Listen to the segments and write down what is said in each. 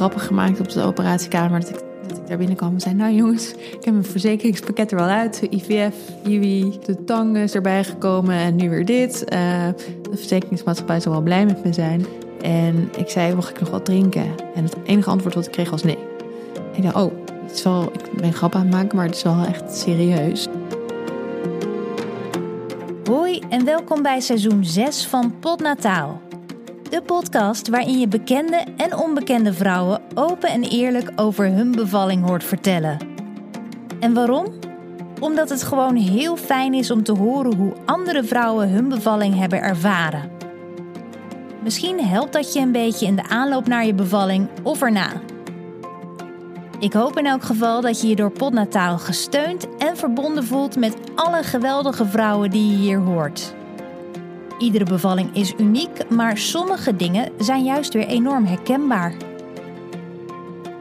grappig gemaakt op de operatiekamer. Dat ik, dat ik daar binnenkwam en zei: Nou jongens, ik heb mijn verzekeringspakket er wel uit. IVF, IWI, de tang is erbij gekomen en nu weer dit. Uh, de verzekeringsmaatschappij zal wel blij met me zijn. En ik zei: Mag ik nog wat drinken? En het enige antwoord wat ik kreeg was nee. ik dacht: Oh, het is wel, ik ben grap aan het maken, maar het is wel echt serieus. Hoi en welkom bij seizoen 6 van Podnataal. De podcast waarin je bekende en onbekende vrouwen open en eerlijk over hun bevalling hoort vertellen. En waarom? Omdat het gewoon heel fijn is om te horen hoe andere vrouwen hun bevalling hebben ervaren. Misschien helpt dat je een beetje in de aanloop naar je bevalling of erna. Ik hoop in elk geval dat je je door Podnataal gesteund en verbonden voelt met alle geweldige vrouwen die je hier hoort. Iedere bevalling is uniek, maar sommige dingen zijn juist weer enorm herkenbaar.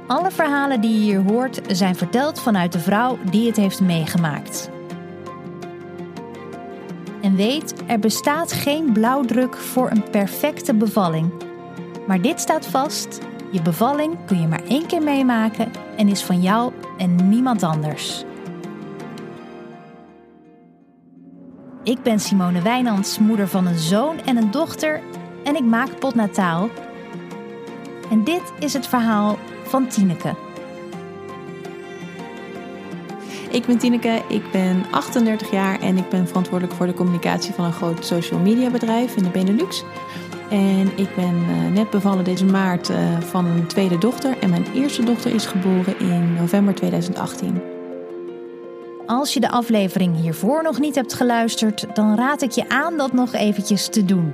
Alle verhalen die je hier hoort zijn verteld vanuit de vrouw die het heeft meegemaakt. En weet, er bestaat geen blauwdruk voor een perfecte bevalling. Maar dit staat vast: je bevalling kun je maar één keer meemaken en is van jou en niemand anders. Ik ben Simone Wijnands, moeder van een zoon en een dochter en ik maak potnataal. En dit is het verhaal van Tineke. Ik ben Tineke, ik ben 38 jaar en ik ben verantwoordelijk voor de communicatie van een groot social media bedrijf in de Benelux. En ik ben eh, net bevallen deze maart eh, van een tweede dochter en mijn eerste dochter is geboren in november 2018. Als je de aflevering hiervoor nog niet hebt geluisterd, dan raad ik je aan dat nog eventjes te doen.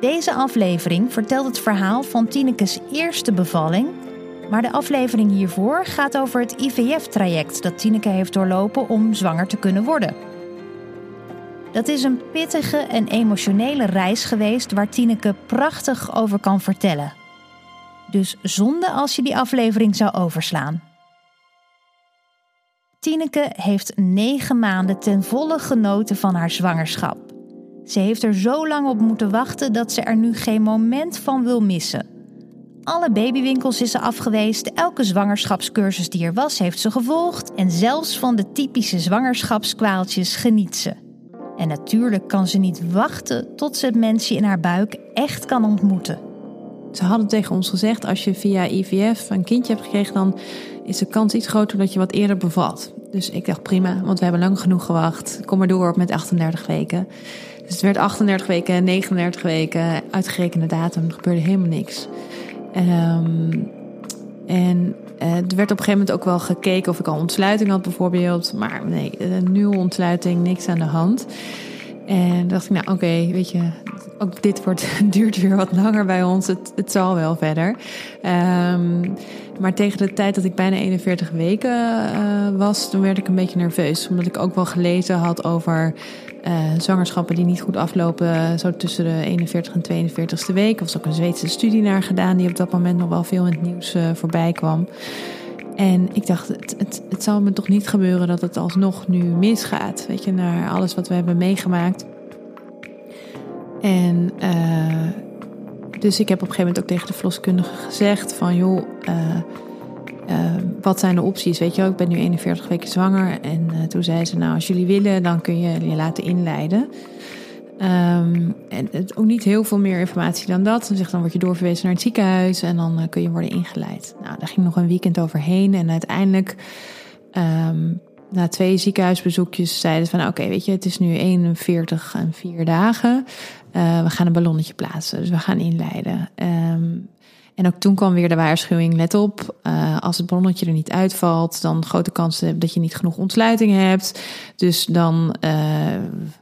Deze aflevering vertelt het verhaal van Tinekes eerste bevalling, maar de aflevering hiervoor gaat over het IVF-traject dat Tineke heeft doorlopen om zwanger te kunnen worden. Dat is een pittige en emotionele reis geweest waar Tineke prachtig over kan vertellen. Dus zonde als je die aflevering zou overslaan. Tineke heeft negen maanden ten volle genoten van haar zwangerschap. Ze heeft er zo lang op moeten wachten dat ze er nu geen moment van wil missen. Alle babywinkels is ze afgeweest, elke zwangerschapscursus die er was heeft ze gevolgd en zelfs van de typische zwangerschapskwaaltjes geniet ze. En natuurlijk kan ze niet wachten tot ze het mensje in haar buik echt kan ontmoeten. Ze hadden tegen ons gezegd: als je via IVF een kindje hebt gekregen, dan is de kans iets groter dat je wat eerder bevalt. Dus ik dacht prima, want we hebben lang genoeg gewacht. Kom maar door met 38 weken. Dus het werd 38 weken, 39 weken, uitgerekende datum. Er gebeurde helemaal niks. Um, en uh, er werd op een gegeven moment ook wel gekeken of ik al ontsluiting had bijvoorbeeld. Maar nee, nul ontsluiting, niks aan de hand. En dacht ik, nou oké, weet je, ook dit wordt, duurt weer wat langer bij ons. Het, het zal wel verder. Um, maar tegen de tijd dat ik bijna 41 weken uh, was, toen werd ik een beetje nerveus. Omdat ik ook wel gelezen had over uh, zwangerschappen die niet goed aflopen. Zo tussen de 41 en 42ste week. Er was ook een Zweedse studie naar gedaan, die op dat moment nog wel veel in het nieuws uh, voorbij kwam. En ik dacht, het, het, het zal me toch niet gebeuren dat het alsnog nu misgaat. Weet je, naar alles wat we hebben meegemaakt. En uh, dus ik heb op een gegeven moment ook tegen de verloskundige gezegd van joh, uh, wat zijn de opties? Weet je wel, ik ben nu 41 weken zwanger. En toen zei ze, nou als jullie willen, dan kun je je laten inleiden. Um, en het, ook niet heel veel meer informatie dan dat. Ze zegt, dan word je doorverwezen naar het ziekenhuis en dan kun je worden ingeleid. Nou, daar ging nog een weekend overheen en uiteindelijk... Um, na twee ziekenhuisbezoekjes zeiden ze van oké, weet je, het is nu 41 en 4 dagen. Uh, we gaan een ballonnetje plaatsen, dus we gaan inleiden. Um, en ook toen kwam weer de waarschuwing, let op, uh, als het ballonnetje er niet uitvalt, dan grote kans dat je niet genoeg ontsluiting hebt. Dus dan, uh,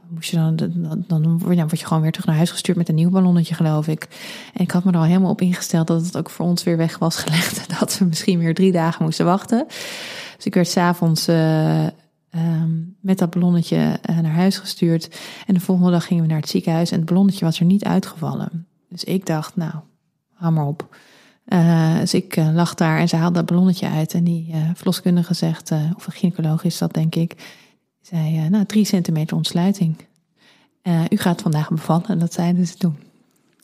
moest je dan, dan, dan word je gewoon weer terug naar huis gestuurd met een nieuw ballonnetje, geloof ik. En ik had me er al helemaal op ingesteld dat het ook voor ons weer weg was gelegd. Dat we misschien weer drie dagen moesten wachten. Dus ik werd s'avonds um, met dat ballonnetje uh, naar huis gestuurd. En de volgende dag gingen we naar het ziekenhuis en het ballonnetje was er niet uitgevallen. Dus ik dacht, nou, maar op. Uh, dus ik uh, lag daar en ze haalde dat ballonnetje uit. En die verloskundige zegt, of een gynaecoloog is dat denk ik, zei, nou, drie centimeter ontsluiting. u gaat vandaag bevallen. En dat zeiden ze toen.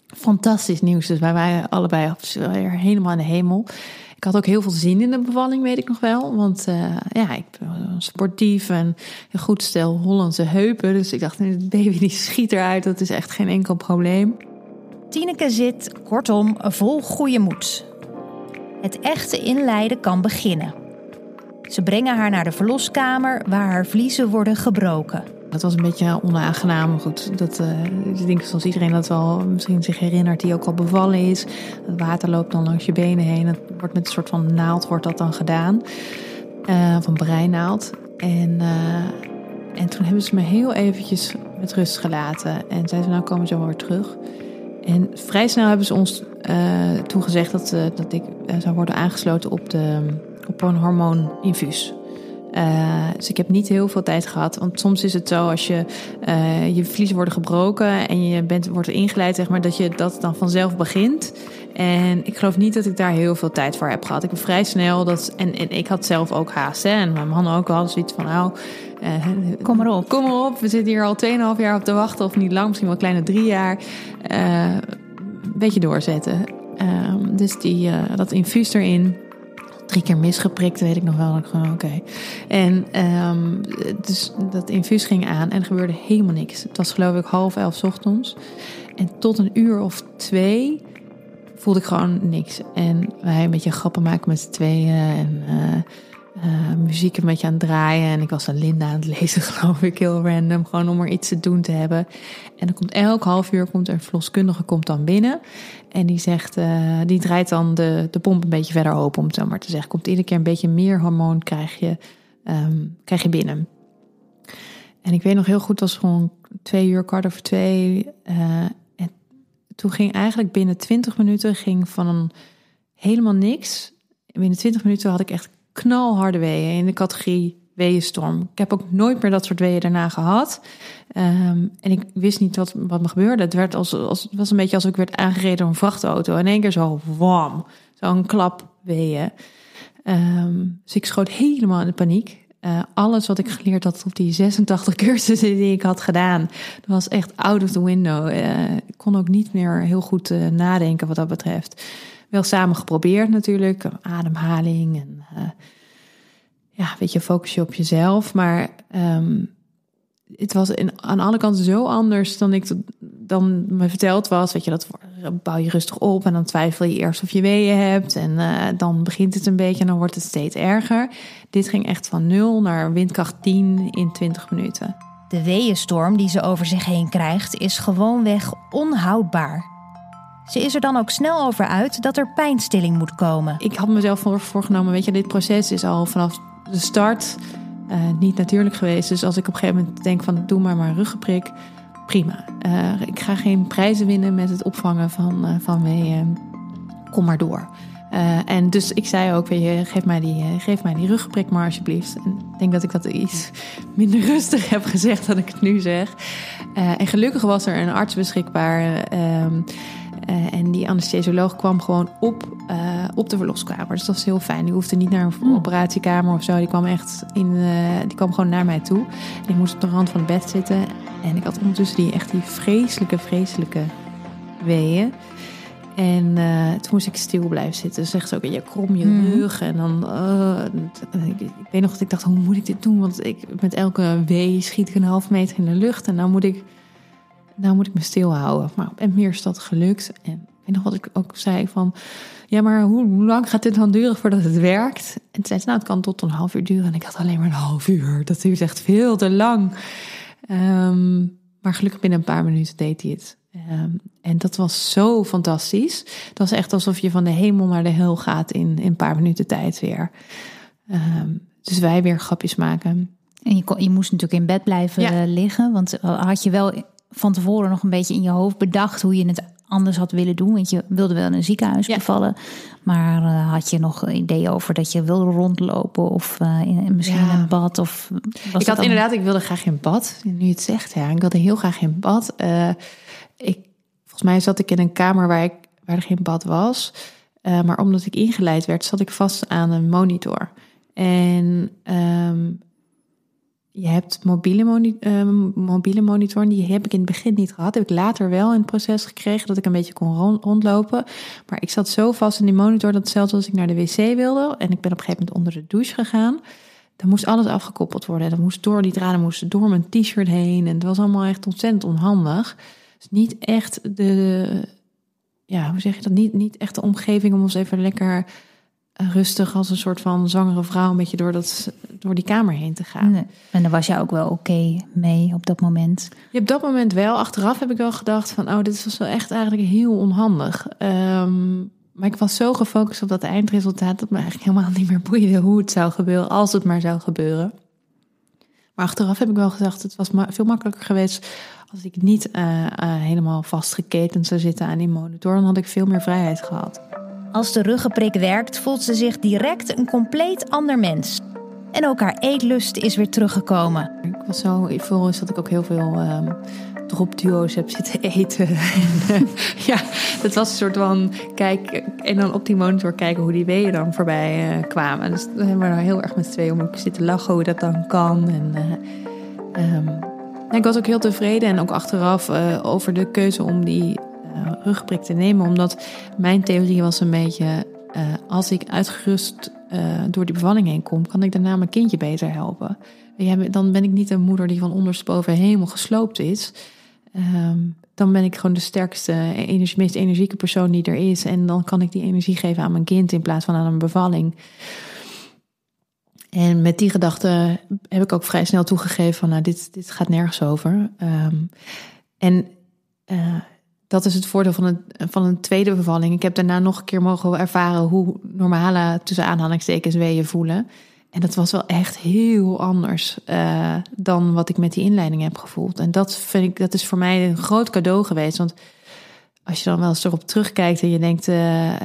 fantastisch nieuws. Dus wij waren allebei helemaal in de hemel. Ik had ook heel veel zin in de bevalling, weet ik nog wel. Want uh, ja, ik ben sportief en goed stel Hollandse heupen. Dus ik dacht, de baby die schiet eruit, dat is echt geen enkel probleem. Tineke zit, kortom, vol goede moed. Het echte inleiden kan beginnen. Ze brengen haar naar de verloskamer waar haar vliezen worden gebroken. Dat was een beetje onaangenaam. Goed, dat, ik denk zoals iedereen dat wel misschien zich herinnert, die ook al bevallen is. Het water loopt dan langs je benen heen. Het wordt met een soort van naald wordt dat dan gedaan. Van breinaald. En, uh, en toen hebben ze me heel eventjes met rust gelaten. En zeiden ze, nou komen ze wel weer terug. En vrij snel hebben ze ons toegezegd dat, dat ik zou worden aangesloten op, de, op een hormooninfuus. Uh, dus ik heb niet heel veel tijd gehad. Want soms is het zo als je uh, je vliezen worden gebroken en je bent, wordt ingeleid, zeg maar, dat je dat dan vanzelf begint. En ik geloof niet dat ik daar heel veel tijd voor heb gehad. Ik ben vrij snel dat. En, en ik had zelf ook haast. Hè, en mijn man ook al zoiets van nou. Uh, kom maar op. Kom maar op. We zitten hier al 2,5 jaar op te wachten. Of niet lang, misschien wel een kleine drie jaar. een beetje doorzetten. Ehm, dus die, dat infuus erin drie keer misgeprikt, weet ik nog wel. Oké. En um, dus dat infuus ging aan en er gebeurde helemaal niks. Het was geloof ik half elf ochtends. En tot een uur of twee voelde ik gewoon niks. En wij een beetje grappen maken met z'n tweeën. En uh, uh, muziek een beetje aan het draaien. En ik was een Linda aan het lezen, geloof ik, heel random. Gewoon om er iets te doen te hebben. En dan komt elk half uur komt er een verloskundige komt dan binnen. En die zegt, uh, die draait dan de, de pomp een beetje verder open, om het zo maar te zeggen. Komt iedere keer een beetje meer hormoon krijg je, um, krijg je binnen. En ik weet nog heel goed, het was gewoon twee uur, kwart over twee. Uh, en toen ging eigenlijk binnen twintig minuten ging van een helemaal niks. Binnen twintig minuten had ik echt knalharde weeën in de categorie weeënstorm. Ik heb ook nooit meer dat soort weeën daarna gehad. Um, en ik wist niet wat, wat me gebeurde. Het, werd als, als, het was een beetje alsof ik werd aangereden door een vrachtauto. In één keer zo, wam, zo'n klap weeën. Um, dus ik schoot helemaal in de paniek. Uh, alles wat ik geleerd had op die 86 cursussen die ik had gedaan, dat was echt out of the window. Uh, ik kon ook niet meer heel goed uh, nadenken wat dat betreft wel samen geprobeerd natuurlijk. Ademhaling en uh, ja, weet je, focus je op jezelf. Maar um, het was aan alle kanten zo anders dan ik dan me verteld was. Weet je, dat bouw je rustig op en dan twijfel je eerst of je weeën hebt. En uh, dan begint het een beetje en dan wordt het steeds erger. Dit ging echt van 0 naar windkracht 10 in 20 minuten. De weeënstorm die ze over zich heen krijgt is gewoonweg onhoudbaar. Ze is er dan ook snel over uit dat er pijnstilling moet komen. Ik had mezelf voorgenomen, weet je, dit proces is al vanaf de start uh, niet natuurlijk geweest. Dus als ik op een gegeven moment denk van doe maar maar ruggenprik, prima. Uh, ik ga geen prijzen winnen met het opvangen van, uh, van weeën. Kom maar door. Uh, en dus ik zei ook, weet je, geef mij die, geef mij die ruggenprik maar alsjeblieft. Ik denk dat ik dat iets minder rustig heb gezegd dan ik het nu zeg. en gelukkig was er een arts beschikbaar. Uh, en die anesthesioloog kwam gewoon op, uh, op de verloskamer. Dus dat was heel fijn. Die hoefde niet naar een mm. operatiekamer of zo. Die kwam echt in, uh, die kwam gewoon naar mij toe. En ik moest op de rand van het bed zitten. En ik had ondertussen die echt die vreselijke, vreselijke weeën. En toen moest ik stil blijven zitten. Ze zegt ook, je krom je mm. rug. En dan, ik, ik, weet nog dat ik dacht, hoe moet ik dit doen? Want ik, met elke wee schiet ik een half meter in de lucht. En dan moet ik nou moet ik me stilhouden. Maar op meer is dat gelukt. En weet nog wat ik ook zei van, ja, maar hoe, lang gaat dit dan duren voordat het werkt? En toen zei ze, nou, het kan tot een half uur duren. En ik had alleen maar een half uur. Dat duurt echt veel te lang. Um, maar gelukkig binnen een paar minuten deed hij het. Um, en dat was zo fantastisch. Het was echt alsof je van de hemel naar de hel gaat in, in een paar minuten tijd weer. Um, dus wij weer grapjes maken. En je, kon, je moest natuurlijk in bed blijven ja. liggen. Want had je wel van tevoren nog een beetje in je hoofd bedacht hoe je het anders had willen doen? Want je wilde wel in een ziekenhuis bevallen. Maar uh, had je nog ideeën over dat je wilde rondlopen of uh, in, misschien ja. een bad? Of was ik had dan... inderdaad, ik wilde graag in bad. Nu je het zegt, ja, ik wilde heel graag in bad. Uh, ik, volgens mij zat ik in een kamer waar, ik, waar er geen bad was. maar omdat ik ingeleid werd, zat ik vast aan een monitor. En um, je hebt mobiele, moni uh, mobiele monitoren, die heb ik in het begin niet gehad. Heb ik later wel in het proces gekregen dat ik een beetje kon rondlopen. Maar ik zat zo vast in die monitor dat zelfs als ik naar de wc wilde en ik ben op een gegeven moment onder de douche gegaan, dan moest alles afgekoppeld worden. Dan moest door die draden moesten door mijn t-shirt heen en het was allemaal echt ontzettend onhandig. Dus niet echt de, ja, hoe zeg je dat? Niet, niet echt de omgeving om ons even lekker rustig als een soort van zwangere vrouw een beetje door, dat, door die kamer heen te gaan. Nee. En daar was je ook wel oké mee op dat moment? Ja, op dat moment wel. Achteraf heb ik wel gedacht van, oh, dit was wel echt eigenlijk heel onhandig. Um, maar ik was zo gefocust op dat eindresultaat dat me eigenlijk helemaal niet meer boeide hoe het zou gebeuren, als het maar zou gebeuren. Maar achteraf heb ik wel gezegd, het was veel makkelijker geweest als ik niet uh, uh, helemaal vastgeketend zou zitten aan die monitor. Dan had ik veel meer vrijheid gehad. Als de ruggenprik werkt, voelt ze zich direct een compleet ander mens. En ook haar eetlust is weer teruggekomen. Ik was zo is dat ik ook heel veel um, dropduo's heb zitten eten. en, ja, dat was een soort van kijk en dan op die monitor kijken hoe die weeën dan voorbij uh, kwamen. Dus we hebben we heel erg met twee om zitten lachen hoe dat dan kan. En, uh, um, ik was ook heel tevreden en ook achteraf over de keuze om die uh, rugprik te nemen. Omdat mijn theorie was een beetje, uh, als ik uitgerust uh, door die bevalling heen kom, kan ik daarna mijn kindje beter helpen. Ja, dan ben ik niet een moeder die van ondersteboven helemaal gesloopt is. Um, dan ben ik gewoon de sterkste, energie, meest energieke persoon die er is. En dan kan ik die energie geven aan mijn kind in plaats van aan een bevalling. En met die gedachte heb ik ook vrij snel toegegeven van, nou, dit, dit gaat nergens over. Um, en dat is het voordeel van een, van een tweede bevalling. Ik heb daarna nog een keer mogen ervaren hoe normale, tussen aanhalingstekens, weeën voelen. En dat was wel echt heel anders uh, dan wat ik met die inleiding heb gevoeld. En dat vind ik, dat is voor mij een groot cadeau geweest. Want als je dan wel eens erop terugkijkt en je denkt, uh,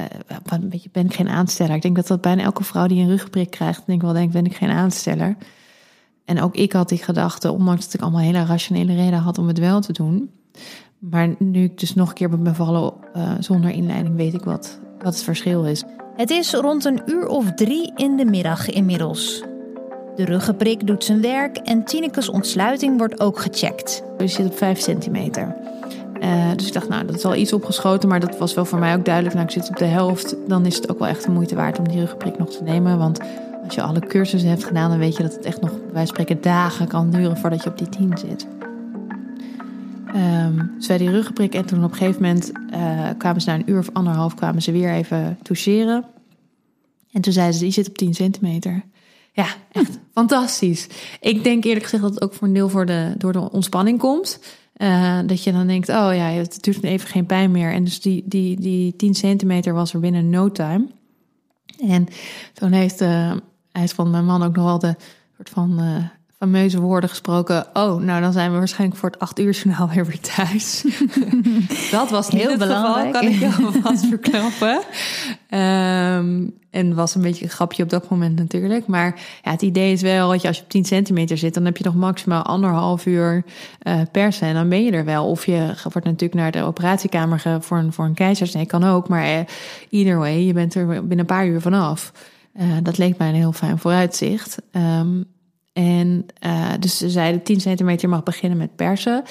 je ben ik geen aansteller. Ik denk dat dat bijna elke vrouw die een ruggenprik krijgt, denk wel denkt, ben ik geen aansteller. En ook ik had die gedachte, ondanks dat ik allemaal hele rationele reden had om het wel te doen. Maar nu ik dus nog een keer ben bevallen uh, zonder inleiding, weet ik wat, wat het verschil is. Het is rond een uur of drie in de middag inmiddels. De ruggenprik doet zijn werk en Tineke's ontsluiting wordt ook gecheckt. Je zit op 5 centimeter. Uh, dus ik dacht, nou, dat is al iets opgeschoten, maar dat was wel voor mij ook duidelijk. Nou, ik zit op de helft, dan is het ook wel echt de moeite waard om die ruggenprik nog te nemen. Want als je alle cursussen hebt gedaan, dan weet je dat het echt nog, wij spreken, dagen kan duren voordat je op die 10 zit. Um, dus wij die ruggenprik en toen op een gegeven moment uh, kwamen ze na een uur of anderhalf kwamen ze weer even toucheren. En toen zeiden ze, die zit op 10 centimeter. Ja, echt fantastisch. Ik denk eerlijk gezegd dat het ook voor een deel voor de, door de ontspanning komt. Uh, dat je dan denkt, oh ja, het duurt even geen pijn meer. En dus die, die, die 10 centimeter was er binnen no time. En toen heeft, uh, hij van mijn man ook nog wel de soort van fameuze woorden gesproken. Oh, nou dan zijn we waarschijnlijk voor het acht uur journaal weer weer thuis. dat was heel het belangrijk. Geval, kan ik je alvast verklappen. Um, en was een beetje een grapje op dat moment natuurlijk. Maar ja, het idee is wel dat je als je op 10 centimeter zit, dan heb je nog maximaal anderhalf uur uh, persen. En dan ben je er wel. Of je wordt natuurlijk naar de operatiekamer ge, voor een, voor een keizersnee, kan ook. Maar uh, either way, je bent er binnen een paar uur vanaf. Uh, dat leek mij een heel fijn vooruitzicht. Um, en uh, dus ze zeiden 10 centimeter mag beginnen met persen.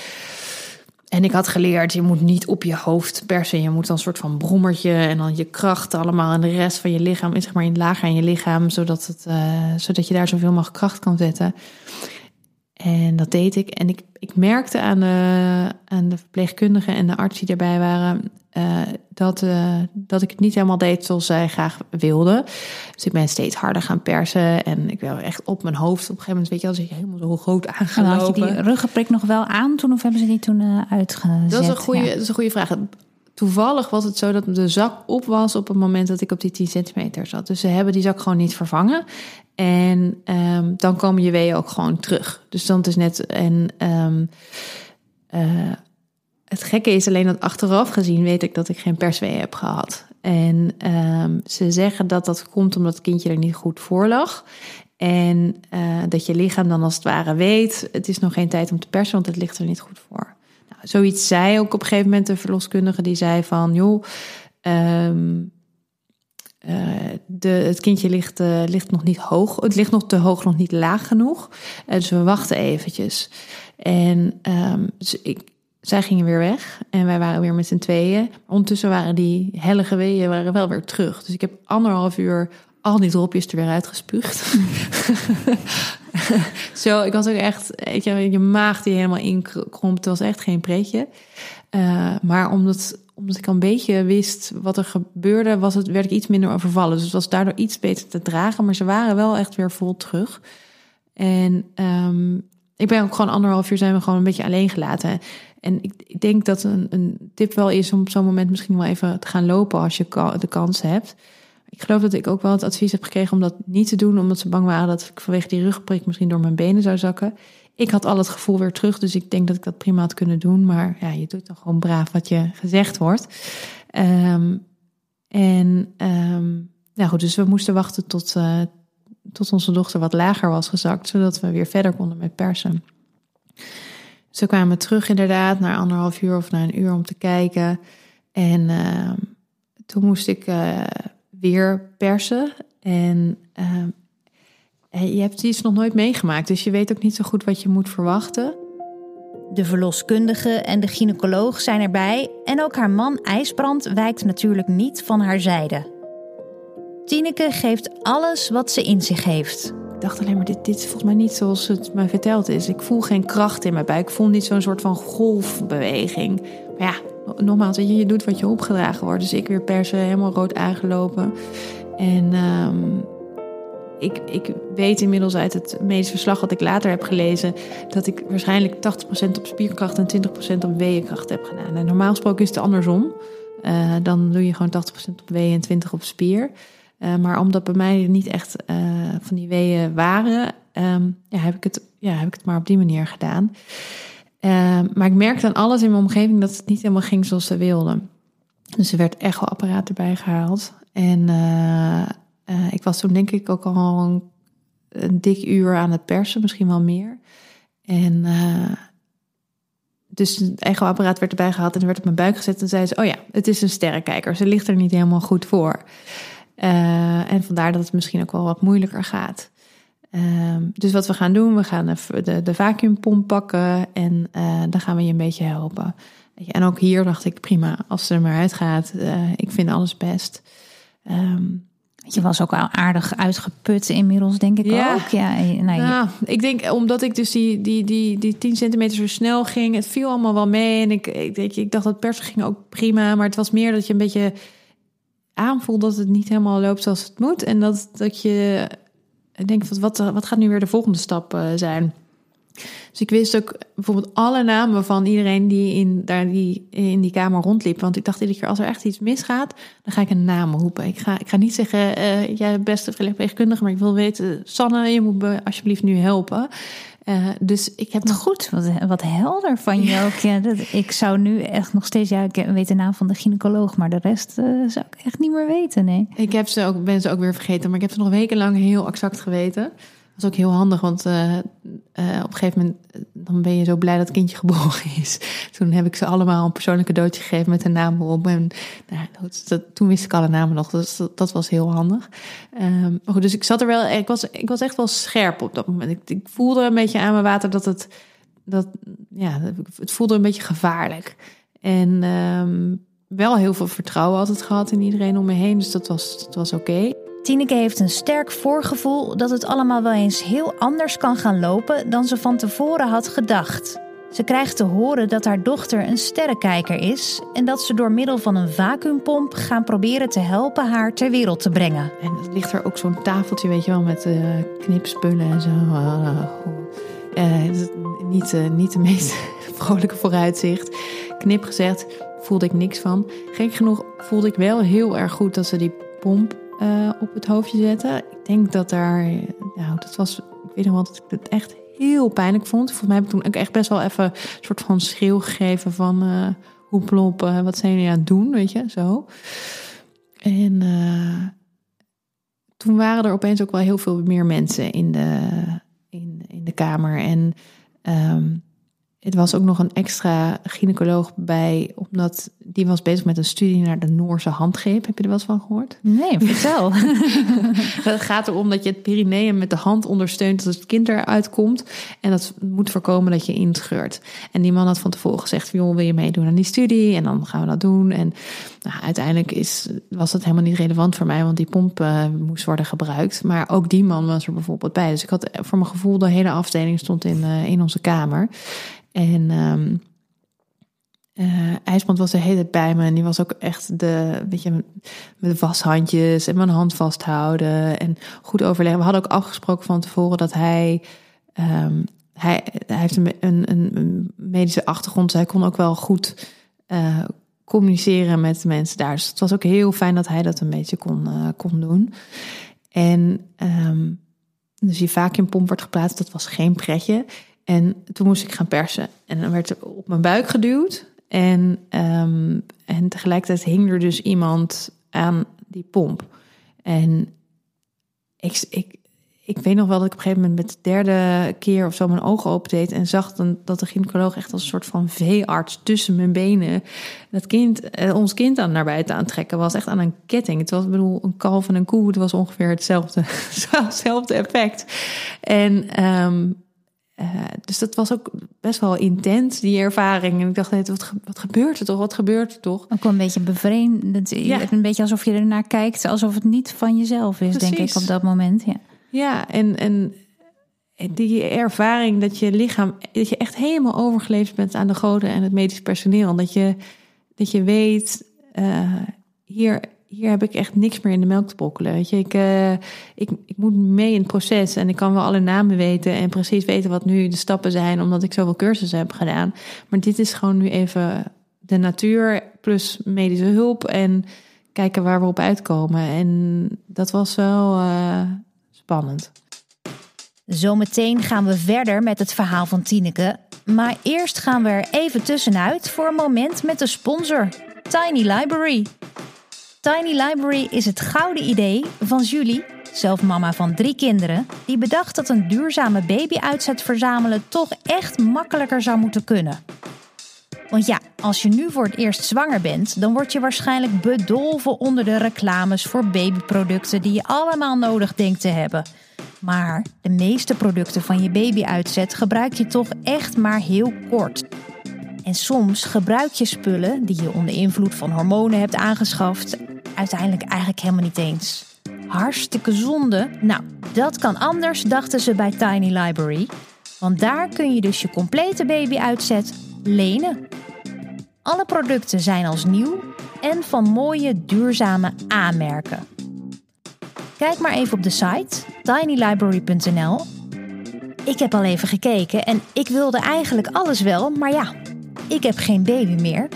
En ik had geleerd, je moet niet op je hoofd persen. Je moet dan een soort van brommertje en dan je kracht allemaal en de rest van je lichaam, zeg maar in lager aan je lichaam, zodat, het, uh, zodat je daar zoveel mogelijk kracht kan zetten. En dat deed ik. En ik, ik merkte aan de, aan de verpleegkundigen en de arts die erbij waren, uh, dat, uh, dat ik het niet helemaal deed zoals zij graag wilde. Dus ik ben steeds harder gaan persen. En ik wil echt op mijn hoofd. Op een gegeven moment, weet je zit je helemaal zo groot aangelopen. En had je die ruggenprik nog wel aan toen? Of hebben ze die toen uh, uitgezet? Dat is, een goede, dat is een goede vraag. Toevallig was het zo dat de zak op was op het moment dat ik op die 10 centimeter zat. Dus ze hebben die zak gewoon niet vervangen. En um, dan komen je weeën ook gewoon terug. Dus dan is net... En, um, het gekke is alleen dat achteraf gezien weet ik dat ik geen perswee heb gehad. En um, ze zeggen dat dat komt omdat het kindje er niet goed voor lag. En uh, dat je lichaam dan als het ware weet, het is nog geen tijd om te persen, want het ligt er niet goed voor. Zoiets zei ook op een gegeven moment de verloskundige, die zei van, joh, um, de, het kindje ligt, ligt nog niet hoog. Het ligt nog te hoog, nog niet laag genoeg. dus we wachten eventjes. En um, ik, zij gingen weer weg en wij waren weer met z'n tweeën. Ondertussen waren die hellige weeën waren wel weer terug. Dus ik heb anderhalf uur al die dropjes er weer uitgespuugd. Zo, ik was ook echt, weet je, maag die helemaal inkromp. Het was echt geen pretje. Uh, maar omdat, omdat ik een beetje wist wat er gebeurde, was het, werd ik iets minder overvallen. Dus het was daardoor iets beter te dragen. Maar ze waren wel echt weer vol terug. En um, ik ben ook gewoon anderhalf uur zijn we gewoon een beetje alleen gelaten. En ik, ik denk dat een, een tip wel is om op zo'n moment misschien wel even te gaan lopen als je de kans hebt. Ik geloof dat ik ook wel het advies heb gekregen om dat niet te doen, omdat ze bang waren dat ik vanwege die rugprik misschien door mijn benen zou zakken. Ik had al het gevoel weer terug, dus ik denk dat ik dat prima had kunnen doen. Maar ja, je doet dan gewoon braaf wat je gezegd wordt. Um, en um, nou goed, dus we moesten wachten tot, uh, tot onze dochter wat lager was gezakt, zodat we weer verder konden met persen. Ze kwamen terug inderdaad, na anderhalf uur of na een uur om te kijken. En uh, toen moest ik uh, weer persen. En uh, je hebt iets nog nooit meegemaakt, dus je weet ook niet zo goed wat je moet verwachten. De verloskundige en de gynaecoloog zijn erbij en ook haar man IJsbrand wijkt natuurlijk niet van haar zijde. Tineke geeft alles wat ze in zich heeft dacht alleen maar, dit, dit is volgens mij niet zoals het mij verteld is. Ik voel geen kracht in mijn buik. Ik voel niet zo'n soort van golfbeweging. Maar ja, nogmaals, je, je doet wat je opgedragen wordt. Dus ik weer persen, helemaal rood aangelopen. En um, ik, ik weet inmiddels uit het medisch verslag wat ik later heb gelezen... dat ik waarschijnlijk 80% op spierkracht en 20% op weeënkracht heb gedaan. En normaal gesproken is het andersom. Uh, dan doe je gewoon 80% op wee en 20% op spier. Uh, maar omdat bij mij niet echt uh, van die weeën waren, um, ja, heb, ik het, ja, heb ik het maar op die manier gedaan. Uh, maar ik merkte aan alles in mijn omgeving dat het niet helemaal ging zoals ze wilden. Dus er werd echoapparaat erbij gehaald. En uh, ik was toen denk ik ook al een, dik uur aan het persen, misschien wel meer. En dus het echoapparaat werd erbij gehaald en er werd op mijn buik gezet. En zei ze, oh ja, het is een sterrenkijker. Ze ligt er niet helemaal goed voor. En vandaar dat het misschien ook wel wat moeilijker gaat. Uh, dus wat we gaan doen, we gaan de, de, de vacuümpomp pakken en uh, dan gaan we je een beetje helpen. En ook hier dacht ik, prima, als ze er maar uitgaat, uh, ik vind alles best. Um, je was ook al aardig uitgeput inmiddels, denk ik ja. ook. Ja, nou, ja, ik denk omdat ik dus die, die, die, die 10 centimeter zo snel ging, het viel allemaal wel mee. En ik, ik, ik, ik dacht dat persen ging ook prima, maar het was meer dat je een beetje aanvoelt dat het niet helemaal loopt zoals het moet. En dat, dat je denkt, wat, wat gaat nu weer de volgende stap uh, zijn? Dus ik wist ook bijvoorbeeld alle namen van iedereen die in, daar die, in die kamer rondliep. Want ik dacht iedere keer, als er echt iets misgaat, dan ga ik een naam roepen. Ik ga, ik ga niet zeggen, uh, jij beste verpleegkundige, maar ik wil weten, Sanne, je moet me alsjeblieft nu helpen. Uh, dus ik heb nog goed, wat, wat helder van je ook. Ja, dat, ik zou nu echt nog steeds, ja, ik weet de naam van de gynaecoloog, maar de rest uh, zou ik echt niet meer weten. Nee. Ik heb ze ook, ben ze ook weer vergeten, maar ik heb ze nog wekenlang heel exact geweten. Is ook heel handig, want uh, uh, op een gegeven moment dan ben je zo blij dat het kindje geboren is. Toen heb ik ze allemaal een persoonlijk cadeautje gegeven met een naam erop. En nou, dat, toen wist ik alle namen nog, dus dat, dat was heel handig. Um, maar goed, dus ik zat er wel, ik was, ik was echt wel scherp op dat moment. Ik, ik voelde een beetje aan mijn water dat het, dat, ja, het voelde een beetje gevaarlijk. En um, wel heel veel vertrouwen altijd gehad in iedereen om me heen, dus dat was, dat was oké. Tineke heeft een sterk voorgevoel dat het allemaal wel eens heel anders kan gaan lopen dan ze van tevoren had gedacht. Ze krijgt te horen dat haar dochter een sterrenkijker is en dat ze door middel van een vacuümpomp gaan proberen te helpen haar ter wereld te brengen. En er ligt er ook zo'n tafeltje, weet je wel, met uh, knipspullen en zo. Uh, niet, uh, niet de meest vrolijke vooruitzicht. Knip gezegd, voelde ik niks van. Gek genoeg voelde ik wel heel erg goed dat ze die pomp uh, op het hoofdje zetten. Ik denk dat daar, nou, dat was, ik weet nog wel dat ik het echt heel pijnlijk vond. Volgens mij heb ik toen ook echt best wel even een soort van schreeuw gegeven van uh, hoe plop, uh, wat zijn jullie aan het doen, weet je, zo. En toen waren er opeens ook wel heel veel meer mensen in de, in, in de kamer. En um, het was ook nog een extra gynaecoloog bij, omdat die was bezig met een studie naar de Noorse handgreep. Heb je er wel eens van gehoord? Nee, vertel. het gaat erom dat je het perineum met de hand ondersteunt als het kind eruit komt. En dat moet voorkomen dat je inscheurt. En die man had van tevoren gezegd, joh, wil je meedoen aan die studie? En dan gaan we dat doen. En nou, uiteindelijk is, was dat helemaal niet relevant voor mij, want die pomp uh, moest worden gebruikt. Maar ook die man was er bijvoorbeeld bij. Dus ik had voor mijn gevoel, de hele afdeling stond in, uh, in onze kamer. En um, uh, IJsbrand was de hele tijd bij me. En die was ook echt de, weet je, met de washandjes en mijn hand vasthouden. En goed overleggen. We hadden ook afgesproken van tevoren dat hij. Um, hij, heeft een, een, een, medische achtergrond. Dus hij kon ook wel goed uh, communiceren met mensen daar. Dus het was ook heel fijn dat hij dat een beetje kon, uh, kon doen. En um, dus die vacuumpomp werd geplaatst. Dat was geen pretje. En toen moest ik gaan persen. En dan werd er op mijn buik geduwd. En, um, en tegelijkertijd hing er dus iemand aan die pomp. En ik, ik, ik weet nog wel dat ik op een gegeven moment met de derde keer of zo mijn ogen opendeed en zag dan dat de gynaecoloog echt als een soort van veearts tussen mijn benen dat kind, eh, ons kind aan naar buiten aantrekken was. Echt aan een ketting. Het was, ik bedoel, een kalf en een koe. Het was ongeveer hetzelfde, hetzelfde effect. En um, uh, dus dat was ook best wel intens, die ervaring. En ik dacht, wat, wat gebeurt er toch? Wat gebeurt er toch? Ook wel een beetje bevreemd. Ja. Een beetje alsof je ernaar kijkt, alsof het niet van jezelf is, Precies. denk ik, op dat moment. Ja, ja en, en die ervaring dat je lichaam, dat je echt helemaal overgeleefd bent aan de goden en het medisch personeel. Dat je, dat je weet, uh, hier, hier heb ik echt niks meer in de melk te brokkelen. Weet je, ik, uh, ik, ik moet mee in het proces en ik kan wel alle namen weten en precies weten wat nu de stappen zijn, omdat ik zoveel cursussen heb gedaan. Maar dit is gewoon nu even de natuur plus medische hulp en kijken waar we op uitkomen. En dat was wel uh, spannend. Zometeen gaan we verder met het verhaal van Tineke. Maar eerst gaan we er even tussenuit voor een moment met de sponsor, Tiny Library. Tiny Library is het gouden idee van Julie, zelf mama van drie kinderen, die bedacht dat een duurzame babyuitzet verzamelen toch echt makkelijker zou moeten kunnen. Want ja, als je nu voor het eerst zwanger bent, dan word je waarschijnlijk bedolven onder de reclames voor babyproducten die je allemaal nodig denkt te hebben. Maar de meeste producten van je babyuitzet gebruik je toch echt maar heel kort. En soms gebruik je spullen die je onder invloed van hormonen hebt aangeschaft uiteindelijk eigenlijk helemaal niet eens. Hartstikke zonde. Nou, dat kan anders, dachten ze bij Tiny Library. Want daar kun je dus je complete babyuitzet lenen. Alle producten zijn als nieuw en van mooie duurzame aanmerken. Kijk maar even op de site tinylibrary.nl. Ik heb al even gekeken en ik wilde eigenlijk alles wel, maar ja, ik heb geen baby meer.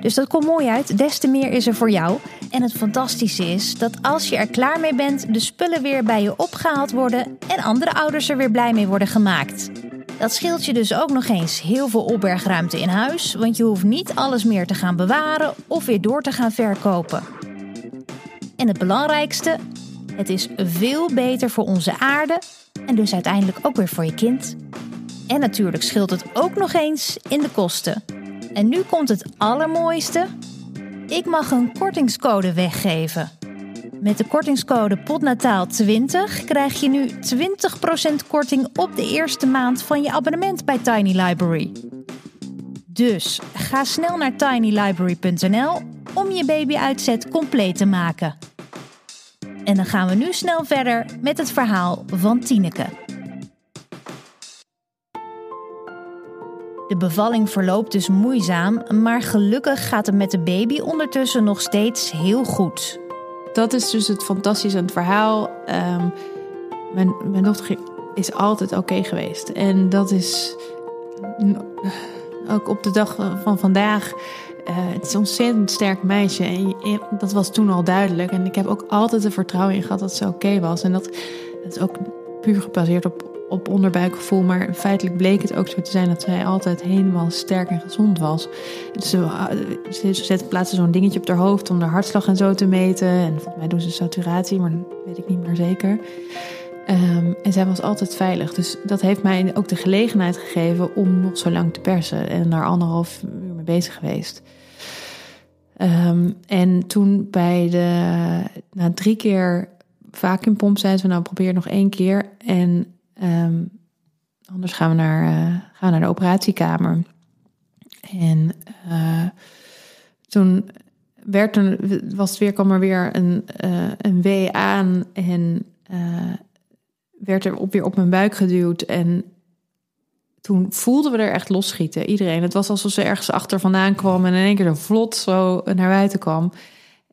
Dus dat komt mooi uit. Des te meer is er voor jou. En het fantastische is dat als je er klaar mee bent, de spullen weer bij je opgehaald worden en andere ouders er weer blij mee worden gemaakt. Dat scheelt je dus ook nog eens heel veel opbergruimte in huis, want je hoeft niet alles meer te gaan bewaren of weer door te gaan verkopen. En het belangrijkste, het is veel beter voor onze aarde en dus uiteindelijk ook weer voor je kind. En natuurlijk scheelt het ook nog eens in de kosten. En nu komt het allermooiste. Ik mag een kortingscode weggeven. Met de kortingscode POTNATAAL20 krijg je nu 20% korting op de eerste maand van je abonnement bij Tiny Library. Dus ga snel naar tinylibrary.nl om je babyuitzet compleet te maken. En dan gaan we nu snel verder met het verhaal van Tineke. De bevalling verloopt dus moeizaam, maar gelukkig gaat het met de baby ondertussen nog steeds heel goed. Dat is dus het fantastische aan het verhaal. Um, mijn, mijn dochter is altijd oké geweest. En dat is ook op de dag van vandaag. Uh, het is een ontzettend sterk meisje. En dat was toen al duidelijk. En ik heb ook altijd er vertrouwen in gehad dat ze oké was. En dat, dat is ook puur gebaseerd op op onderbuikgevoel. Maar feitelijk bleek het ook zo te zijn dat zij altijd helemaal sterk en gezond was. Dus ze, ze, plaatsen zo'n dingetje op haar hoofd om de hartslag en zo te meten. En volgens mij doen ze saturatie, maar dat weet ik niet meer zeker. Ehm, en zij was altijd veilig. Dus dat heeft mij ook de gelegenheid gegeven om nog zo lang te persen. En daar anderhalf uur mee bezig geweest. Ehm, en toen bij de, na drie keer vacuumpomp zijn ze nou probeer nog één keer. En ehm, anders gaan we, naar, uh, gaan naar de operatiekamer. En uh, toen werd er, was het weer, kwam er weer een, uh, een W aan en werd er op, weer op mijn buik geduwd. En toen voelden we er echt losschieten. Iedereen. Het was alsof ze ergens achter vandaan kwam en in één keer er vlot zo naar buiten kwam.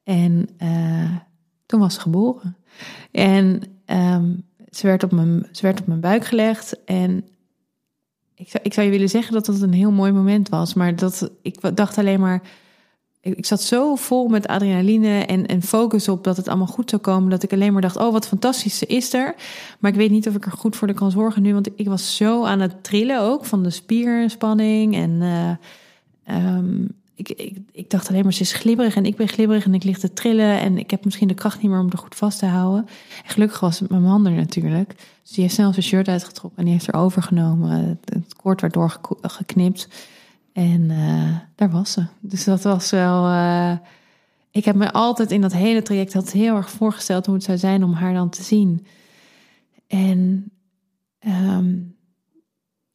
En toen was ze geboren. En um, ze, werd op mijn, ze werd op mijn buik gelegd. En ik zou, ik zou je willen zeggen dat dat een heel mooi moment was. Maar dat, ik dacht alleen maar ik zat zo vol met adrenaline en, en focus op dat het allemaal goed zou komen. Dat ik alleen maar dacht: oh, wat fantastisch is er. Maar ik weet niet of ik er goed voor kan zorgen nu. Want ik was zo aan het trillen ook van de spierspanning. En uh, um, ik, ik, dacht alleen maar: ze is glibberig en ik ben glibberig en ik lig te trillen. En ik heb misschien de kracht niet meer om er goed vast te houden. En gelukkig was het mijn man er natuurlijk. Dus die heeft snel zijn shirt uitgetrokken en die heeft er overgenomen. Het, koord werd doorgeknipt. En uh, daar was ze. Dus dat was wel. Uh, ik heb me altijd in dat hele traject had heel erg voorgesteld hoe het zou zijn om haar dan te zien. En um,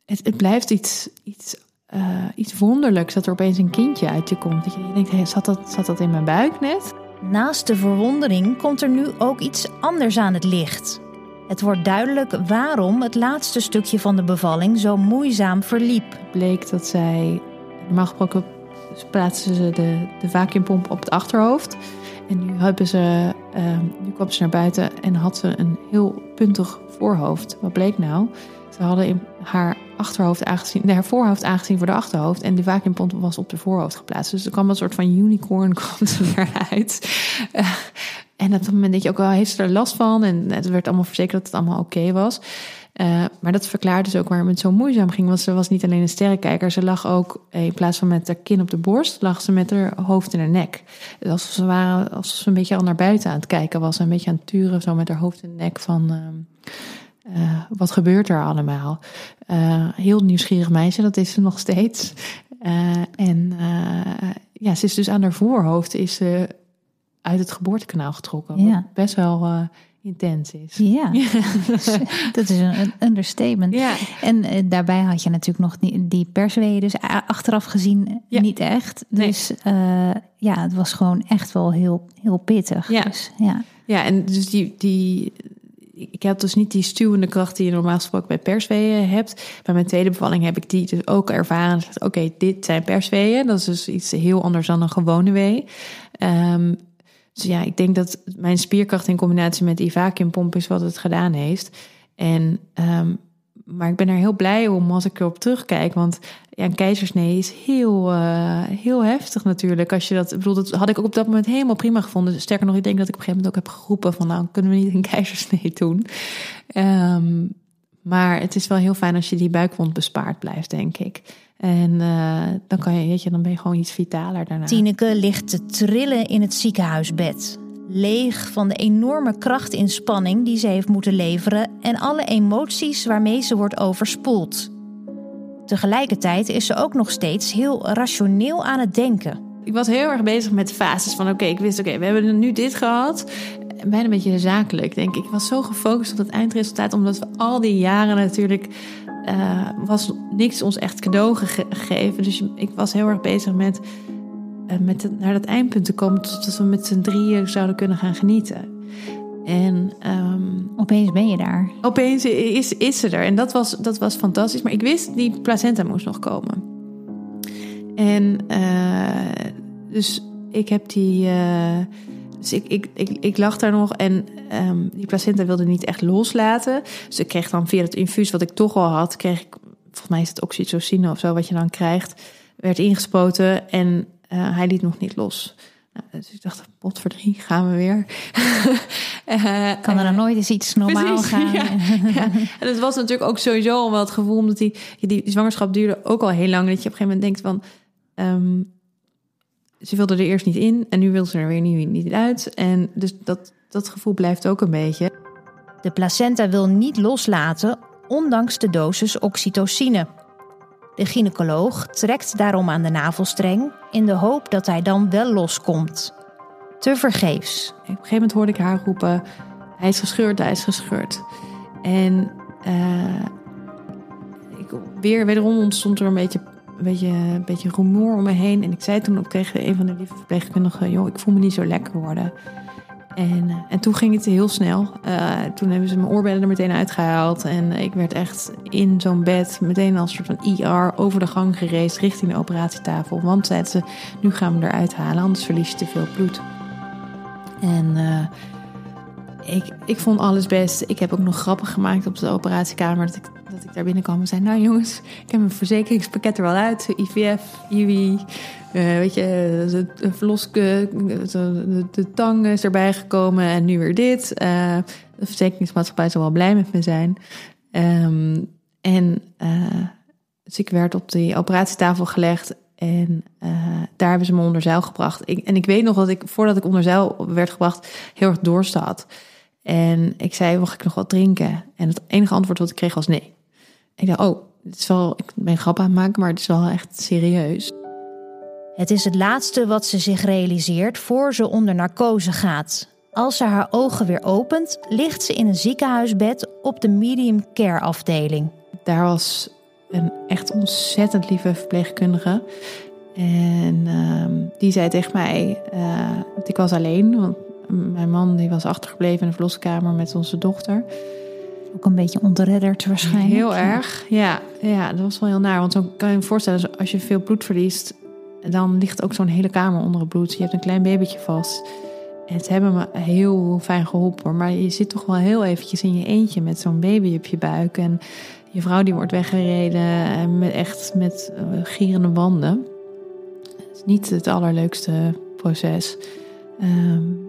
het, het, blijft iets, iets, uh, iets wonderlijks dat er opeens een kindje uit je komt. Dat je denkt, hey, zat, dat, zat dat in mijn buik net? Naast de verwondering komt er nu ook iets anders aan het licht. Het wordt duidelijk waarom het laatste stukje van de bevalling zo moeizaam verliep. Bleek dat zij, normaal gesproken plaatsen ze de, de vacuumpomp op het achterhoofd. En nu, hebben ze, uh, nu kwam ze naar buiten en had ze een heel puntig voorhoofd. Wat bleek nou? Ze hadden in haar achterhoofd aangezien, haar voorhoofd aangezien voor de achterhoofd. En de vacuumpomp was op de voorhoofd geplaatst. Dus er kwam een soort van unicorn kwam eruit. Uh, en op dat moment denk je ook wel, heeft ze er last van? En het werd allemaal verzekerd dat het allemaal oké was. Uh, maar dat verklaart dus ook waarom het zo moeizaam ging. Want ze was niet alleen een sterrenkijker. Ze lag ook, in plaats van met haar kin op de borst, lag ze met haar hoofd in haar nek. Dus alsof ze, waren, alsof ze een beetje al naar buiten aan het kijken was. Een beetje aan het turen, zo met haar hoofd in de nek van... Uh, uh, wat gebeurt er allemaal? Uh, heel nieuwsgierig meisje, dat is ze nog steeds. en ja, ze is dus aan haar voorhoofd is ze uit het geboortekanaal getrokken. Ja. Wat best wel intens is. Ja, dat is een, understatement. Ja. En daarbij had je natuurlijk nog die, die persweeën, dus achteraf gezien ja. niet echt. Dus ja, het was gewoon echt wel heel, heel pittig. Ja, dus, ja. ja en dus die, die, ik heb dus niet die stuwende kracht die je normaal gesproken bij persweeën hebt. Bij mijn tweede bevalling heb ik die dus ook ervaren. Oké, okay, dit zijn persweeën. Dat is dus iets heel anders dan een gewone wee. Um, dus ja, ik denk dat mijn spierkracht in combinatie met die vacuumpomp is wat het gedaan heeft. En, um, maar ik ben er heel blij om als ik erop terugkijk. Want ja, een keizersnee is heel, uh, heel heftig natuurlijk. Als je dat, bedoel, had ik ook op dat moment helemaal prima gevonden. Sterker nog, ik denk dat ik op een gegeven moment ook heb geroepen van... nou, kunnen we niet een keizersnee doen? Um, maar het is wel heel fijn als je die buikwond bespaard blijft, denk ik. En uh, dan kan je, weet je, dan ben je gewoon iets vitaler daarna. Tineke ligt te trillen in het ziekenhuisbed. Leeg van de enorme krachtinspanning die ze heeft moeten leveren en alle emoties waarmee ze wordt overspoeld. Tegelijkertijd is ze ook nog steeds heel rationeel aan het denken. Ik was heel erg bezig met fases van oké, ik wist oké, we hebben nu dit gehad. Bijna een beetje zakelijk, denk ik. Ik was zo gefocust op het eindresultaat, omdat we al die jaren natuurlijk uh, was niks ons echt cadeau gegeven. Dus ik was heel erg bezig met, met het, naar dat eindpunt te komen, totdat we met z'n drieën zouden kunnen gaan genieten. En um, opeens ben je daar. Opeens is, is ze er. En dat was, dat was fantastisch. Maar ik wist, die placenta moest nog komen. En uh, dus ik heb die. Dus ik, ik, ik, ik lag daar nog en um, die placenta wilde niet echt loslaten. Dus ik kreeg dan via het infuus wat ik toch al had, kreeg ik, volgens mij is het oxytocine of zo wat je dan krijgt, werd ingespoten en uh, hij liet nog niet los. Nou, dus ik dacht, pot voor drie, gaan we weer. uh, kan er dan nooit eens iets normaal precies, gaan? Ja, ja. En het was natuurlijk ook sowieso al wel het gevoel, omdat die, die, die zwangerschap duurde ook al heel lang, dat je op een gegeven moment denkt van... Um, ze wilde er eerst niet in en nu wil ze er weer niet, niet uit. En dus dat, dat gevoel blijft ook een beetje. De placenta wil niet loslaten, ondanks de dosis oxytocine. De gynaecoloog trekt daarom aan de navelstreng in de hoop dat hij dan wel loskomt. Te vergeefs. Op een gegeven moment hoorde ik haar roepen: Hij is gescheurd, hij is gescheurd. En uh, ik, weer, wederom ontstond er een beetje, een, beetje, een beetje rumoer om me heen. En ik zei toen ook tegen een van de lieve verpleegkundigen: Joh, ik voel me niet zo lekker worden. En, eh, en toen ging het heel snel. Uh, toen hebben ze mijn oorbellen er meteen uitgehaald. En ik werd echt in zo'n bed meteen als soort van IR over de gang gereisd richting de operatietafel. Want zeiden ze, nu gaan we eruit halen, anders verlies je te veel bloed. En uh, ik, ik vond alles best. Ik heb ook nog grappen gemaakt op de operatiekamer. Dat ik, dat ik daar binnenkwam en zei: Nou jongens, ik heb mijn verzekeringspakket er wel uit. IVF, IWI, uh, weet je, de, verlos, de, de, de, tang is erbij gekomen en nu weer dit. De verzekeringsmaatschappij zal wel blij met me zijn. Um, en uh, ik werd op die operatietafel gelegd. En daar hebben ze me onder zeil gebracht. En ik weet nog dat ik, voordat ik onder zeil werd gebracht, heel erg dorst had. En ik zei, mag ik nog wat drinken? En het enige antwoord wat ik kreeg was nee. Ik dacht, oh, het is wel, ik ben grap aan het maken, maar het is wel echt serieus. Het is het laatste wat ze zich realiseert voor ze onder narcose gaat. Als ze haar ogen weer opent, ligt ze in een ziekenhuisbed op de medium care afdeling. Daar was een echt ontzettend lieve verpleegkundige. En uh, die zei tegen mij, uh, ik was alleen, want mijn man die was achtergebleven in de verloskamer met onze dochter. Ook een beetje ontredderd waarschijnlijk. Heel erg, ja. Ja, dat was wel heel naar. Want zo kan je je voorstellen, als je veel bloed verliest... dan ligt ook zo'n hele kamer onder het bloed. Je hebt een klein babytje vast. En ze hebben me heel fijn geholpen. Maar je zit toch wel heel eventjes in je eentje met zo'n baby op je buik. En je vrouw die wordt weggereden en met, echt met uh, gierende banden. Het is niet het allerleukste proces. Um,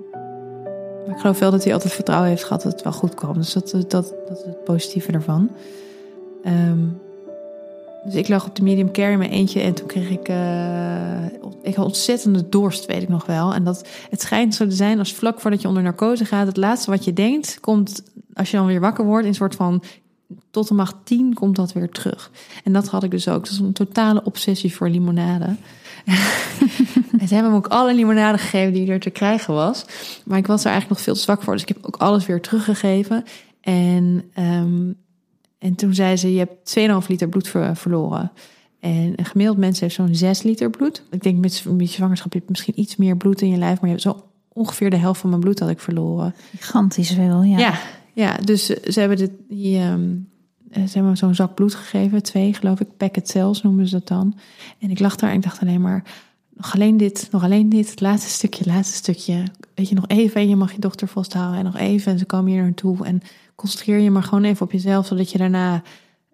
ik geloof wel dat hij altijd vertrouwen heeft gehad dat het wel goed kwam. Dus dat, dat, dat is het positieve ervan. Um, dus ik lag op de medium care in mijn eentje en toen kreeg ik, uh, ik had ontzettende dorst, weet ik nog wel. En dat het schijnt zo te zijn als vlak voordat je onder narcose gaat, het laatste wat je denkt komt als je dan weer wakker wordt in een soort van tot de macht 10 komt dat weer terug. En dat had ik dus ook. Dat een totale obsessie voor limonade. en ze hebben me ook alle limonade gegeven die er te krijgen was. Maar ik was er eigenlijk nog veel te zwak voor. Dus ik heb ook alles weer teruggegeven. En, um, en toen zei ze, je hebt 2,5 liter bloed verloren. En een gemiddeld mens heeft zo'n 6 liter bloed. Ik denk met, met je zwangerschap heb je misschien iets meer bloed in je lijf. Maar je hebt zo ongeveer de helft van mijn bloed had ik verloren. Gigantisch veel, ja. Ja, ja dus ze hebben dit... Die, um, ze hebben me zo'n zak bloed gegeven, twee geloof ik, packet cells noemen ze dat dan. En ik lag daar en ik dacht alleen maar, nog alleen dit, nog alleen dit, het laatste stukje, laatste stukje. Weet je, nog even en je mag je dochter vasthouden en nog even en ze komen hier naartoe. En concentreer je maar gewoon even op jezelf, zodat je daarna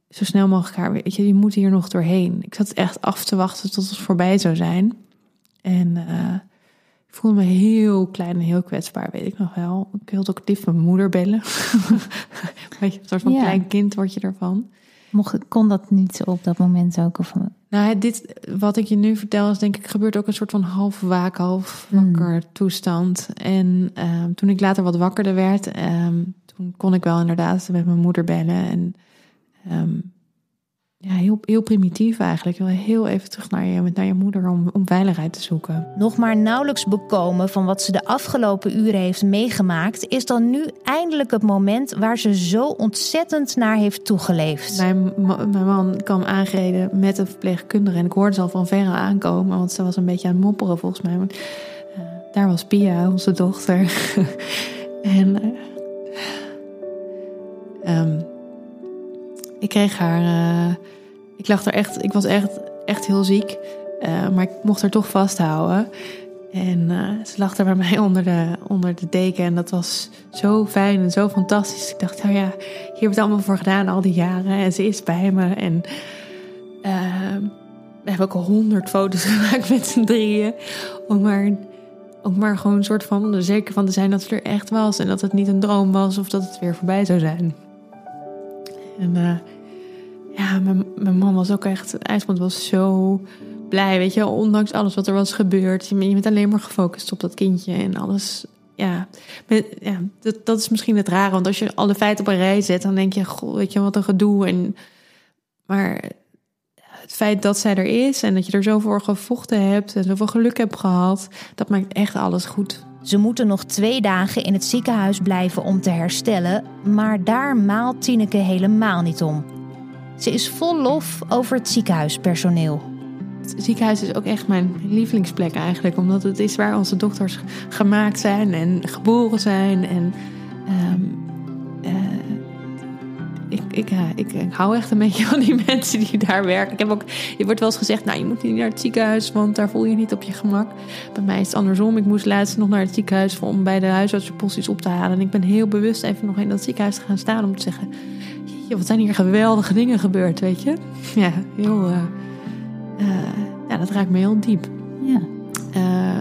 zo snel mogelijk haar, weet je, je moet hier nog doorheen. Ik zat echt af te wachten tot het voorbij zou zijn. En uh, ik voelde me heel klein en heel kwetsbaar, weet ik nog wel. Ik wilde ook lief mijn moeder bellen. weet je, een soort van ja. klein kind word je ervan. Mocht, kon dat niet op dat moment ook? Of... Nou, dit, wat ik je nu vertel, is denk ik gebeurt ook een soort van half waak, half wakker hmm. toestand. En um, toen ik later wat wakkerder werd, um, toen kon ik wel inderdaad met mijn moeder bellen. En um, ja, heel, heel primitief eigenlijk. Heel even terug naar je, naar je moeder om, om veiligheid te zoeken. Nog maar nauwelijks bekomen van wat ze de afgelopen uren heeft meegemaakt, is dan nu eindelijk het moment waar ze zo ontzettend naar heeft toegeleefd. Mijn, mijn man kwam aangereden met een verpleegkundige en ik hoorde ze al van verre aankomen, want ze was een beetje aan het mopperen volgens mij. Maar, uh, daar was Pia, onze dochter. en. Uh, um, ik kreeg haar. Uh, ik lag er echt. Ik was echt, echt heel ziek. Uh, maar ik mocht haar toch vasthouden. En uh, ze lag er bij mij onder de, onder de deken. En dat was zo fijn en zo fantastisch. Ik dacht, nou ja, hier heb ik het allemaal voor gedaan al die jaren. En ze is bij me. En we hebben ook honderd foto's gemaakt met z'n drieën. Om maar, om maar gewoon een soort van er zeker van te zijn dat ze er echt was. En dat het niet een droom was of dat het weer voorbij zou zijn. En ja, mijn, mijn man was ook echt, IJsland was zo blij, weet je, ondanks alles wat er was gebeurd. Je bent alleen maar gefocust op dat kindje en alles ja, ja dat, dat is misschien het rare. Want als je alle feiten op een rij zet, dan denk je, goh, weet je wat een gedoe. En, maar het feit dat zij er is en dat je er zo voor gevochten hebt en zoveel geluk hebt gehad, dat maakt echt alles goed. Ze moeten nog twee dagen in het ziekenhuis blijven om te herstellen, maar daar maalt Tineke helemaal niet om. Ze is vol lof over het ziekenhuispersoneel. Het ziekenhuis is ook echt mijn lievelingsplek eigenlijk, omdat het is waar onze dokters gemaakt zijn en geboren zijn. En um, ik, ik, ik, ik, hou echt een beetje van die mensen die daar werken. Ik heb ook, je wordt wel eens gezegd, nou je moet niet naar het ziekenhuis, want daar voel je niet op je gemak. Bij mij is het andersom. Ik moest laatst nog naar het ziekenhuis om bij de huisartsenpost iets op te halen. En ik ben heel bewust even nog in dat ziekenhuis te gaan staan om te zeggen, wat zijn hier geweldige dingen gebeurd, weet je? Ja, heel, uh, ja dat raakt me heel diep. Ja. Uh,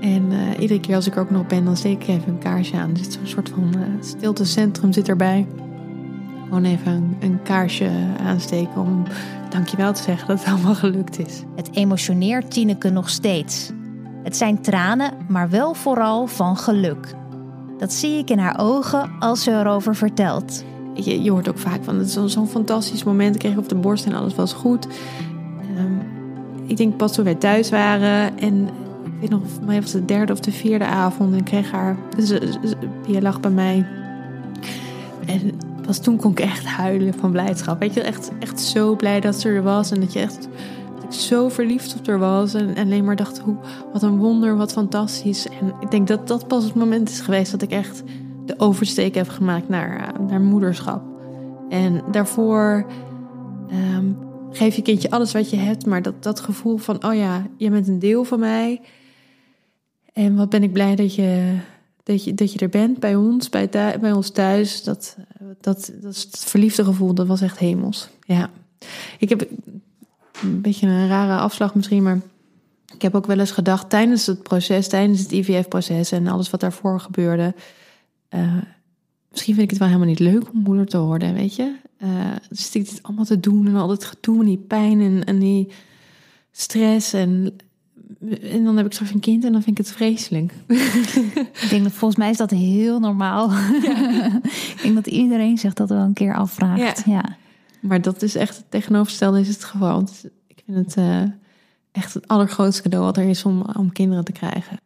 en iedere keer als ik er ook nog ben, dan steek ik even een kaarsje aan. Er zit zo'n soort van stiltecentrum zit erbij gewoon even een, een, kaarsje aansteken om dankjewel te zeggen dat het allemaal gelukt is. Het emotioneert Tineke nog steeds. Het zijn tranen, maar wel vooral van geluk. Dat zie ik in haar ogen als ze erover vertelt. Je, je hoort ook vaak van, het is zo'n fantastisch moment. Ik kreeg op de borst en alles was goed. Um, ik denk pas toen wij thuis waren en ik weet nog, voor mij was het de derde of de vierde avond. En ik kreeg haar, ze, ze, lag bij mij. En pas toen kon ik echt huilen van blijdschap. Weet je, echt, echt zo blij dat ze er was. En dat je echt ik zo verliefd op haar was. En, en alleen maar dacht, hoe, wat een wonder, wat fantastisch. En ik denk dat dat pas het moment is geweest dat ik echt de oversteek heb gemaakt naar, eh, naar moederschap. En daarvoor um, geef je kindje alles wat je hebt. Maar dat, dat gevoel van, oh ja, je bent een deel van mij. En wat ben ik blij dat je, dat je, dat je er bent bij ons, bij, bij ons thuis. Dat, dat, dat is het verliefde gevoel, dat was echt hemels. Ja. Ik heb een beetje een rare afslag misschien, maar ik heb ook wel eens gedacht tijdens het proces, tijdens het IVF-proces en alles wat daarvoor gebeurde. Uh, misschien vind ik het wel helemaal niet leuk om moeder te worden, weet je. Uh, dus ik dit allemaal te doen en al dat gedoe en die pijn en, en die stress en en dan heb ik straks een kind en dan vind ik het vreselijk. Ik denk dat volgens mij is dat heel normaal. ik denk dat iedereen zich dat wel een keer afvraagt. Ja. Maar dat is echt het tegenovergestelde is het geval. ik vind het uh, echt het allergrootste cadeau wat er is om, om kinderen te krijgen.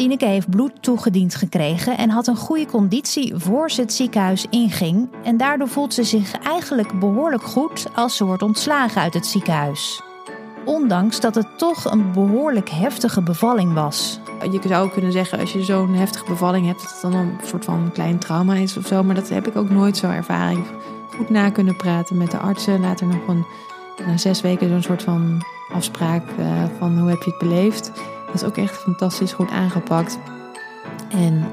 Tineke heeft bloed toegediend gekregen en had een goede conditie voor ze het ziekenhuis inging. En daardoor voelt ze zich eigenlijk behoorlijk goed als ze wordt ontslagen uit het ziekenhuis ondanks dat het toch een behoorlijk heftige bevalling was. Je zou kunnen zeggen, als je zo'n heftige bevalling hebt, dat het dan een soort van klein trauma is of zo. Maar dat heb ik ook nooit zo ervaren. Goed na kunnen praten met de artsen. Later nog een, na zes weken zo'n soort van afspraak uh, van hoe heb je het beleefd. Dat is ook echt fantastisch goed aangepakt. En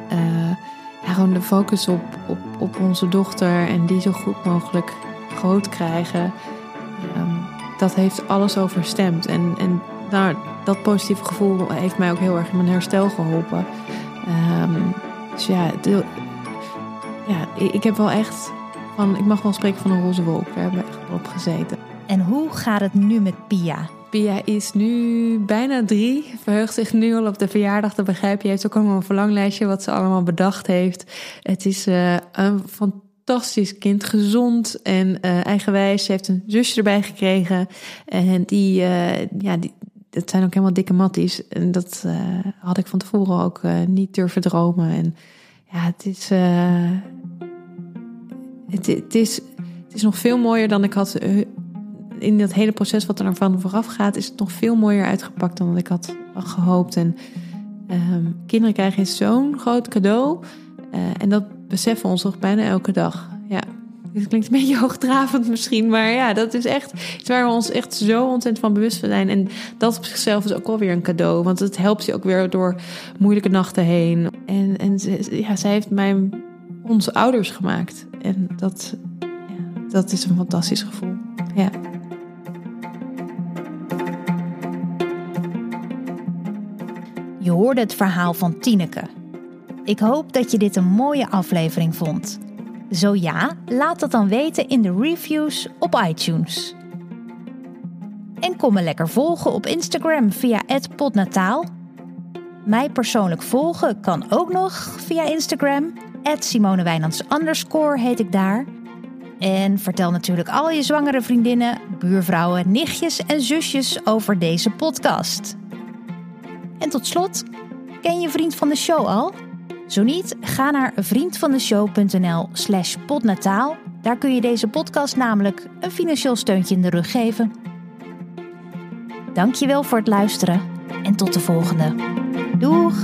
ja, gewoon de focus op, op, op onze dochter en die zo goed mogelijk groot krijgen. Um, dat heeft alles overstemd. En, en nou, dat positieve gevoel heeft mij ook heel erg in mijn herstel geholpen. Um, dus ja, de, ja, ik heb wel echt van, ik mag wel spreken van een roze wolk. Daar hebben echt op gezeten. En hoe gaat het nu met Pia? Pia is nu bijna drie. Verheugt zich nu al op de verjaardag. Dat begrijp je. Heeft ook allemaal een verlanglijstje wat ze allemaal bedacht heeft. Het is uh, een fantastisch kind, gezond en uh, eigenwijs. Ze heeft een zusje erbij gekregen. En die, uh, ja, die, dat zijn ook helemaal dikke matties. En dat had ik van tevoren ook niet durven dromen. En ja, het is, het, het, is, het is nog veel mooier dan ik had. In dat hele proces wat er van vooraf gaat, is het nog veel mooier uitgepakt dan ik had gehoopt. En um, kinderen krijgen zo'n groot cadeau. en dat beseffen we ons toch bijna elke dag. Ja. Dit klinkt een beetje hoogdravend misschien, maar ja, dat is echt iets waar we ons echt zo ontzettend van bewust van zijn. En dat op zichzelf is ook wel weer een cadeau, want het helpt je ook weer door moeilijke nachten heen. En, en ja, zij heeft mij onze ouders gemaakt. En dat, ja, dat is een fantastisch gevoel. Ja. Je hoorde het verhaal van Tineke. Ik hoop dat je dit een mooie aflevering vond. Zo ja, laat dat dan weten in de reviews op iTunes. En kom me lekker volgen op Instagram via @podnataal. Mij persoonlijk volgen kan ook nog via Instagram. Simone heet ik daar. En vertel natuurlijk al je zwangere vriendinnen, buurvrouwen, nichtjes en zusjes over deze podcast. En tot slot, ken je Vriend van de Show al? Zo niet, ga naar vriendvandeshow.nl slash podnataal. Daar kun je deze podcast namelijk een financieel steuntje in de rug geven. Dankjewel voor het luisteren en tot de volgende. Doeg!